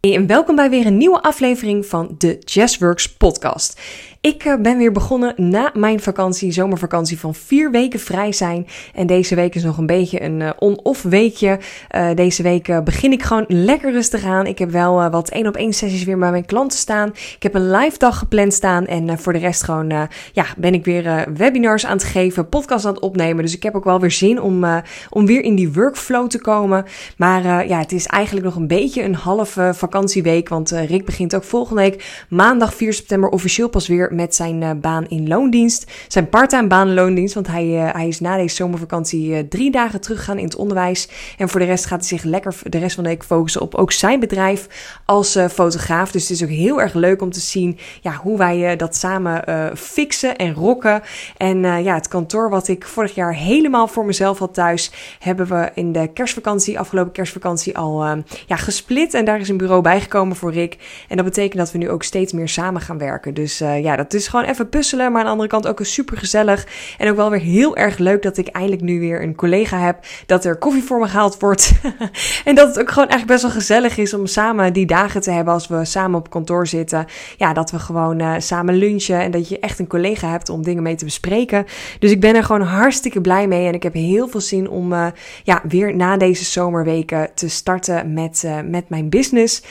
en welkom bij weer een nieuwe aflevering van de Jazzworks podcast. Ik eh, ben weer begonnen na mijn vakantie, zomervakantie van vier weken vrij zijn. En deze week is nog een beetje een uh, on-off weekje. Uh, deze week begin ik gewoon lekker rustig aan. Ik heb wel wat één op één sessies weer bij mijn klanten staan. Ik heb een live dag gepland staan. En voor de rest gewoon, ja, ben ik weer webinars aan het geven, podcast aan het opnemen. Dus ik heb ook wel weer zin om, om weer in die workflow te komen. Maar ja, het is eigenlijk nog een beetje een halve vakantieweek. Want Rick begint ook volgende week maandag 4 september officieel pas weer met zijn uh, baan in loondienst. Zijn parttime baan in loondienst. Want hij, uh, hij is na deze zomervakantie drie dagen teruggegaan in het onderwijs. En voor de rest gaat hij zich lekker de rest van de week focussen op ook zijn bedrijf als fotograaf. Dus het is ook heel erg leuk om te zien ja, hoe wij dat samen fixen en rocken. En ja, het kantoor wat ik vorig jaar helemaal voor mezelf had thuis, hebben we in de kerstvakantie, afgelopen kerstvakantie, al ja, gesplit. En daar is een bureau bijgekomen voor Rick. En dat betekent dat we nu ook steeds meer samen gaan werken. Dus ja, dat is gewoon even puzzelen, maar aan de andere kant ook super gezellig. En ook wel weer heel erg leuk dat ik eindelijk nu weer een collega heb. Dat er koffie voor me gehaald wordt. en dat het ook gewoon echt best wel gezellig is om samen die dagen te hebben als we samen op kantoor zitten. Ja, dat we gewoon uh, samen lunchen en dat je echt een collega hebt om dingen mee te bespreken. Dus ik ben er gewoon hartstikke blij mee en ik heb heel veel zin om uh, ja, weer na deze zomerweken te starten met, met mijn business.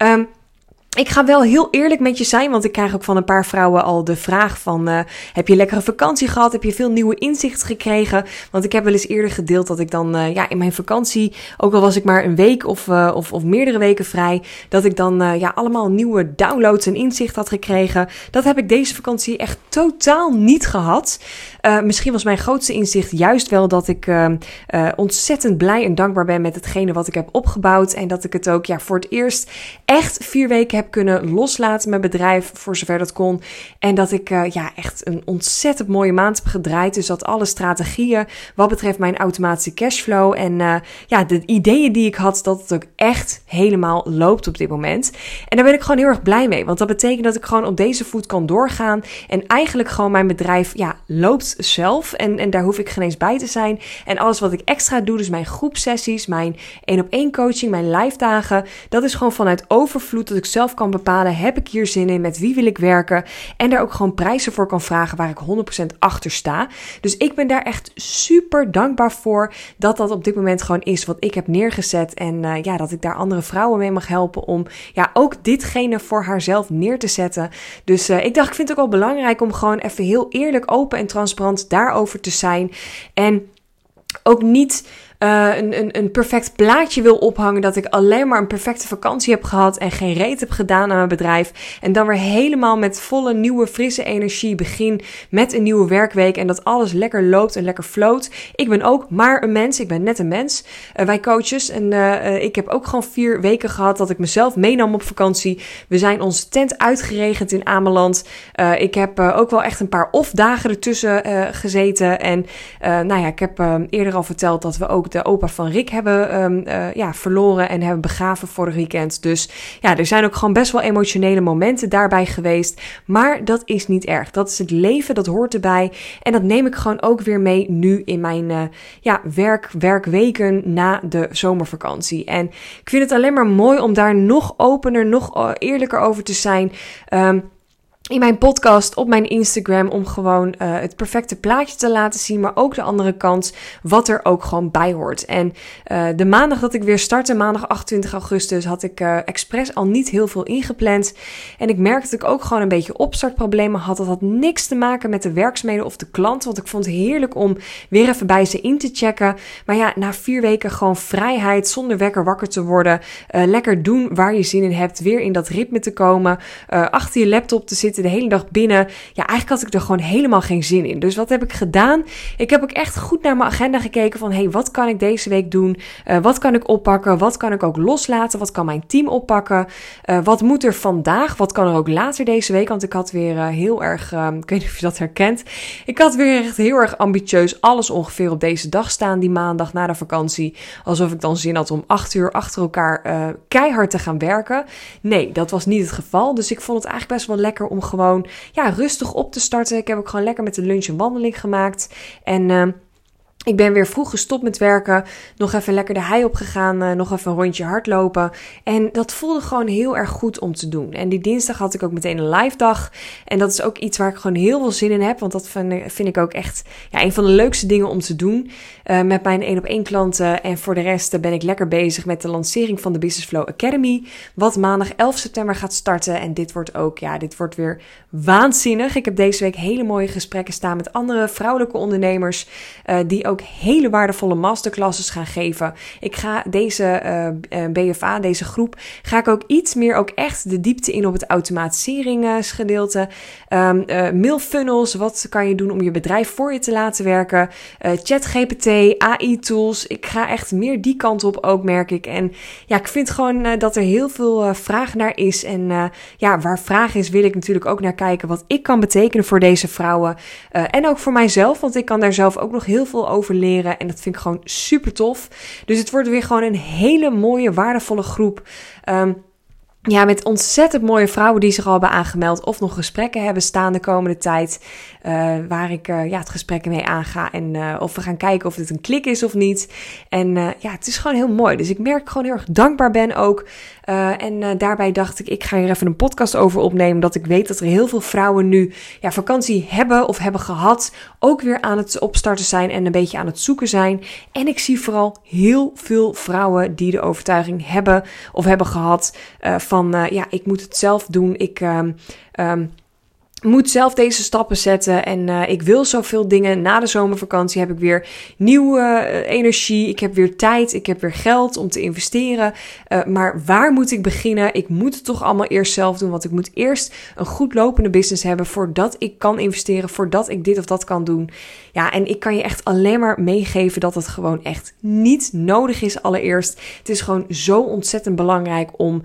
Um, ik ga wel heel eerlijk met je zijn, want ik krijg ook van een paar vrouwen al de vraag van... Uh, heb je lekkere vakantie gehad? Heb je veel nieuwe inzichten gekregen? Want ik heb wel eens eerder gedeeld dat ik dan uh, ja, in mijn vakantie... ook al was ik maar een week of, uh, of, of meerdere weken vrij... dat ik dan ja, allemaal nieuwe downloads en inzichten had gekregen. Dat heb ik deze vakantie echt totaal niet gehad. misschien was mijn grootste inzicht juist wel dat ik ontzettend blij en dankbaar ben... met hetgene wat ik heb opgebouwd. En dat ik het ook ja, voor het eerst echt vier weken heb kunnen loslaten mijn bedrijf voor zover dat kon. En dat ik uh, ja, echt een ontzettend mooie maand heb gedraaid. Dus dat alle strategieën wat betreft mijn automatische cashflow en uh, ja, de ideeën die ik had, dat het ook echt helemaal loopt op dit moment. En daar ben ik gewoon heel erg blij mee. Want dat betekent dat ik gewoon op deze voet kan doorgaan. En eigenlijk gewoon mijn bedrijf ja, loopt zelf. En, en daar hoef ik geen eens bij te zijn. En alles wat ik extra doe, dus mijn groepsessies, mijn één op één coaching, mijn live dagen. Dat is gewoon vanuit overvloed dat ik zelf kan bepalen, heb ik hier zin in, met wie wil ik werken. En daar ook gewoon prijzen voor kan vragen waar ik 100% achter sta. Dus ik ben daar echt super dankbaar voor dat dat op dit moment gewoon is wat ik heb neergezet. En uh, ja, dat ik daar andere vrouwen mee mag helpen om ja, ook ditgene voor haarzelf neer te zetten. Dus uh, ik dacht, ik vind het ook wel belangrijk om gewoon even heel eerlijk, open en transparant daarover te zijn. En ook niet uh, een, een, perfect plaatje wil ophangen. Dat ik alleen maar een perfecte vakantie heb gehad en geen reet heb gedaan aan mijn bedrijf. En dan weer helemaal met volle nieuwe frisse energie begin met een nieuwe werkweek. En dat alles lekker loopt en lekker floot. Ik ben ook maar een mens. Ik ben net een mens. Uh, wij coaches. En uh, ik heb ook gewoon vier weken gehad dat ik mezelf meenam op vakantie. We zijn onze tent uitgeregend in Ameland. ik heb ook wel echt een paar off-dagen ertussen gezeten. En nou ja, ik heb eerder al verteld dat we ook de opa van Rick hebben um, uh, ja, verloren en hebben begraven vorig weekend. Dus ja, er zijn ook gewoon best wel emotionele momenten daarbij geweest. Maar dat is niet erg. Dat is het leven, dat hoort erbij. En dat neem ik gewoon ook weer mee nu in mijn uh, ja, werk, werkweken na de zomervakantie. En ik vind het alleen maar mooi om daar nog opener, nog eh, eerlijker over te zijn. Um, in mijn podcast, op mijn Instagram, om gewoon uh, het perfecte plaatje te laten zien, maar ook de andere kant, wat er ook gewoon bij hoort. En uh, de maandag dat ik weer startte, maandag 28 augustus, had ik uh, expres al niet heel veel ingepland. En ik merkte dat ik ook gewoon een beetje opstartproblemen had. Dat had niks te maken met de werkzaamheden of de klant, want ik vond het heerlijk om weer even bij ze in te checken. Maar ja, na vier weken gewoon vrijheid, zonder wekker wakker te worden, lekker doen waar je zin in hebt, weer in dat ritme te komen, achter je laptop te zitten de hele dag binnen. Ja, eigenlijk had ik er gewoon helemaal geen zin in. Dus wat heb ik gedaan? Ik heb ook echt goed naar mijn agenda gekeken van... hey, wat kan ik deze week doen? Uh, wat kan ik oppakken? Wat kan ik ook loslaten? Wat kan mijn team oppakken? Uh, wat moet er vandaag? Wat kan er ook later deze week? Want ik had weer uh, heel erg... ik weet niet of je dat herkent. Ik had weer echt heel erg ambitieus alles ongeveer op deze dag staan... die maandag na de vakantie. Alsof ik dan zin had om acht uur achter elkaar keihard te gaan werken. Nee, dat was niet het geval. Dus ik vond het eigenlijk best wel lekker om gewoon ja, rustig op te starten. Ik heb ook gewoon lekker met de lunch een wandeling gemaakt. En... Ik ben weer vroeg gestopt met werken. Nog even lekker de hei opgegaan. Uh, nog even een rondje hardlopen. En dat voelde gewoon heel erg goed om te doen. En die dinsdag had ik ook meteen een live dag. En dat is ook iets waar ik gewoon heel veel zin in heb. Want dat vind, ik ook echt ja, een van de leukste dingen om te doen. Uh, met mijn 1 op 1 klanten. En voor de rest ben ik lekker bezig met de lancering van de Business Flow Academy. Wat maandag 11 september gaat starten. En dit wordt ook, ja, dit wordt weer waanzinnig. Ik heb deze week hele mooie gesprekken staan met andere vrouwelijke ondernemers. Die ook hele waardevolle masterclasses gaan geven. Ik ga deze eh, eh, BFA, deze groep, ga ik ook iets meer ook echt de diepte in op het automatiseringsgedeelte. Um, uh, mail funnels, wat kan je doen om je bedrijf voor je te laten werken? Uh, ChatGPT, AI tools. Ik ga echt meer die kant op ook, merk ik. En ja, ik vind gewoon dat er heel veel vraag naar is. En ja, waar vraag is, wil ik natuurlijk ook naar kijken wat ik kan betekenen voor deze vrouwen. en ook voor mijzelf, want ik kan daar zelf ook nog heel veel over leren. En dat vind ik gewoon super tof. Dus het wordt weer gewoon een hele mooie, waardevolle groep. Um, ja, met ontzettend mooie vrouwen die zich al hebben aangemeld of nog gesprekken hebben staan de komende tijd. Uh, waar ik uh, ja, het gesprek mee aanga en uh, of we gaan kijken of het een klik is of niet. En ja, het is gewoon heel mooi. Dus ik merk gewoon heel erg dankbaar ben ook. en daarbij dacht ik, ik ga hier even een podcast over opnemen. Dat ik weet dat er heel veel vrouwen nu ja, vakantie hebben of hebben gehad. Ook weer aan het opstarten zijn en een beetje aan het zoeken zijn. En ik zie vooral heel veel vrouwen die de overtuiging hebben of hebben gehad van van uh, ja, ik moet het zelf doen. Ik um, moet zelf deze stappen zetten en uh, ik wil zoveel dingen. Na de zomervakantie heb ik weer nieuwe uh, energie. Ik heb weer tijd. Ik heb weer geld om te investeren. Uh, maar waar moet ik beginnen? Ik moet het toch allemaal eerst zelf doen. Want ik moet eerst een goed lopende business hebben voordat ik kan investeren. Voordat ik dit of dat kan doen. Ja, en ik kan je echt alleen maar meegeven dat het gewoon echt niet nodig is allereerst. Het is gewoon zo ontzettend belangrijk om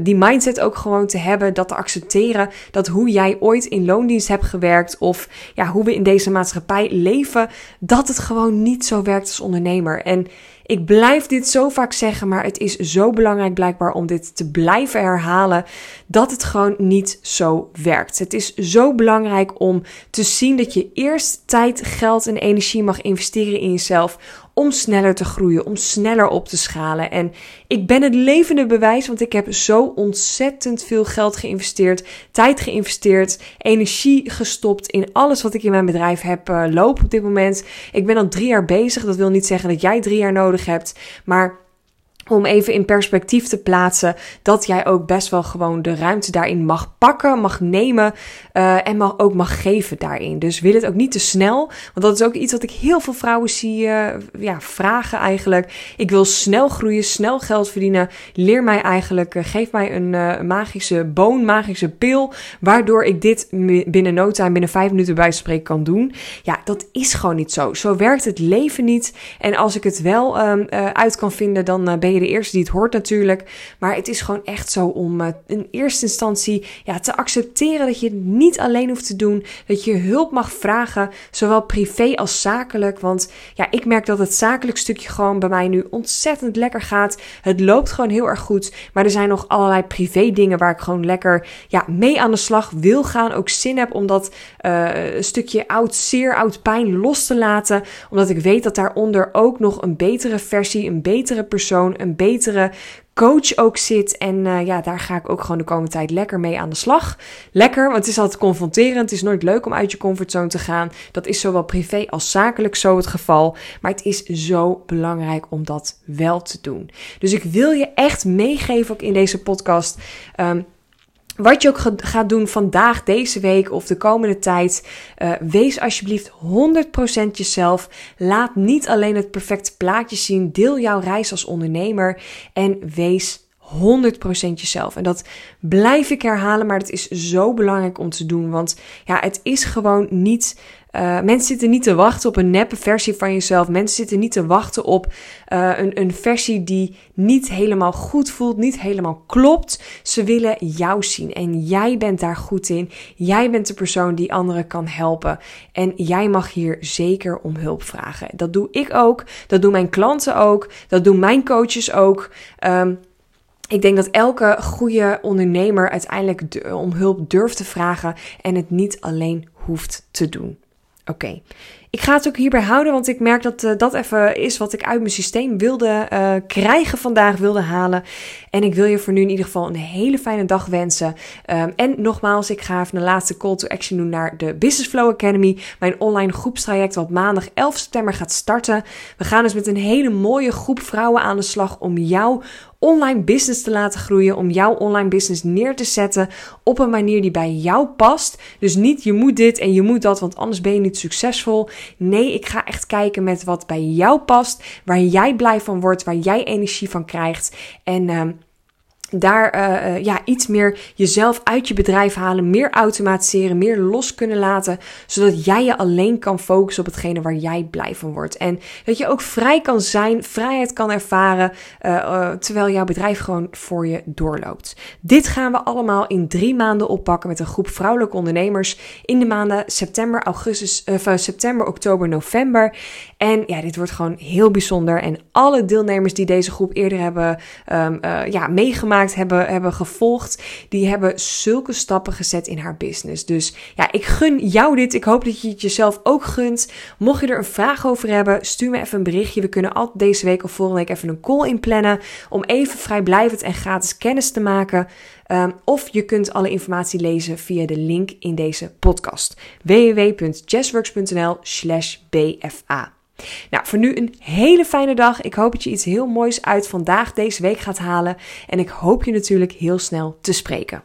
die mindset ook gewoon te hebben. Dat te accepteren dat hoe jij ooit in loondienst heb gewerkt of ja, hoe we in deze maatschappij leven, dat het gewoon niet zo werkt als ondernemer. En ik blijf dit zo vaak zeggen, maar het is zo belangrijk blijkbaar om dit te blijven herhalen dat het gewoon niet zo werkt. Het is zo belangrijk om te zien dat je eerst tijd, geld en energie mag investeren in jezelf om sneller te groeien, om sneller op te schalen. En ik ben het levende bewijs, want ik heb zo ontzettend veel geld geïnvesteerd, tijd geïnvesteerd, energie gestopt in alles wat ik in mijn bedrijf heb uh, lopen op dit moment. Ik ben al drie jaar bezig. Dat wil niet zeggen dat jij drie jaar nodig hebt, maar om even in perspectief te plaatsen dat jij ook best wel gewoon de ruimte daarin mag pakken, mag nemen uh, en mag, ook mag geven daarin. Dus wil het ook niet te snel, want dat is ook iets wat ik heel veel vrouwen zie uh, ja, vragen eigenlijk. Ik wil snel groeien, snel geld verdienen. Leer mij eigenlijk, uh, geef mij een magische boon, magische pil, waardoor ik dit binnen no time, binnen vijf minuten bij spreken kan doen. Ja, dat is gewoon niet zo. Zo werkt het leven niet. En als ik het wel um, uit kan vinden, dan ben je de eerste die het hoort natuurlijk. Maar het is gewoon echt zo om uh, in eerste instantie ja, te accepteren dat je het niet alleen hoeft te doen. Dat je hulp mag vragen, zowel privé als zakelijk. Want ja, ik merk dat het zakelijk stukje gewoon bij mij nu ontzettend lekker gaat. Het loopt gewoon heel erg goed. Maar er zijn nog allerlei privé dingen waar ik gewoon lekker ja, mee aan de slag wil gaan. Ook zin heb om dat uh, stukje oud, zeer oud pijn los te laten. Omdat ik weet dat daaronder ook nog een betere versie, een betere persoon, een betere coach ook zit. En uh, ja, daar ga ik ook gewoon de komende tijd lekker mee aan de slag. Lekker, want het is altijd confronterend. Het is nooit leuk om uit je comfortzone te gaan. Dat is zowel privé als zakelijk zo het geval. Maar het is zo belangrijk om dat wel te doen. Dus ik wil je echt meegeven ook in deze podcast. Um, wat je ook gaat doen vandaag, deze week of de komende tijd, uh, wees alsjeblieft 100% jezelf. Laat niet alleen het perfecte plaatje zien. Deel jouw reis als ondernemer en wees 100% jezelf. En dat blijf ik herhalen, maar het is zo belangrijk om te doen. Want ja, het is gewoon niet uh, mensen zitten niet te wachten op een neppe versie van jezelf. Mensen zitten niet te wachten op uh, een, een versie die niet helemaal goed voelt, niet helemaal klopt. Ze willen jou zien en jij bent daar goed in. Jij bent de persoon die anderen kan helpen. En jij mag hier zeker om hulp vragen. Dat doe ik ook. Dat doen mijn klanten ook. Dat doen mijn coaches ook. Um, ik denk dat elke goede ondernemer uiteindelijk om hulp durft te vragen en het niet alleen hoeft te doen. Oké, Ik ga het ook hierbij houden, want ik merk dat uh, dat even is wat ik uit mijn systeem wilde uh, krijgen vandaag, wilde halen. En ik wil je voor nu in ieder geval een hele fijne dag wensen. Um, en nogmaals, ik ga even een laatste call to action doen naar de Business Flow Academy. Mijn online groepstraject wat maandag 11 september gaat starten. We gaan dus met een hele mooie groep vrouwen aan de slag om jou online business te laten groeien, om jouw online business neer te zetten op een manier die bij jou past. Dus niet je moet dit en je moet dat, want anders ben je niet succesvol. Nee, ik ga echt kijken met wat bij jou past, waar jij blij van wordt, waar jij energie van krijgt. En uh, daar uh, ja, iets meer jezelf uit je bedrijf halen, meer automatiseren, meer los kunnen laten, zodat jij je alleen kan focussen op hetgene waar jij blij van wordt. En dat je ook vrij kan zijn, vrijheid kan ervaren, uh, terwijl jouw bedrijf gewoon voor je doorloopt. Dit gaan we allemaal in drie maanden oppakken met een groep vrouwelijke ondernemers in de maanden september, augustus, september, oktober, november. En ja, dit wordt gewoon heel bijzonder. En alle deelnemers die deze groep eerder hebben um, ja, hebben, hebben gevolgd, die hebben zulke stappen gezet in haar business. Dus ja, ik gun jou dit. Ik hoop dat je het jezelf ook gunt. Mocht je er een vraag over hebben, stuur me even een berichtje. We kunnen altijd deze week of volgende week even een call inplannen om even vrijblijvend en gratis kennis te maken. Um, of je kunt alle informatie lezen via de link in deze podcast. www.jazzworks.nl slash bfa. Nou, voor nu een hele fijne dag. Ik hoop dat je iets heel moois uit vandaag deze week gaat halen. En ik hoop je natuurlijk heel snel te spreken.